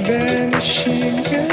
Vanishing.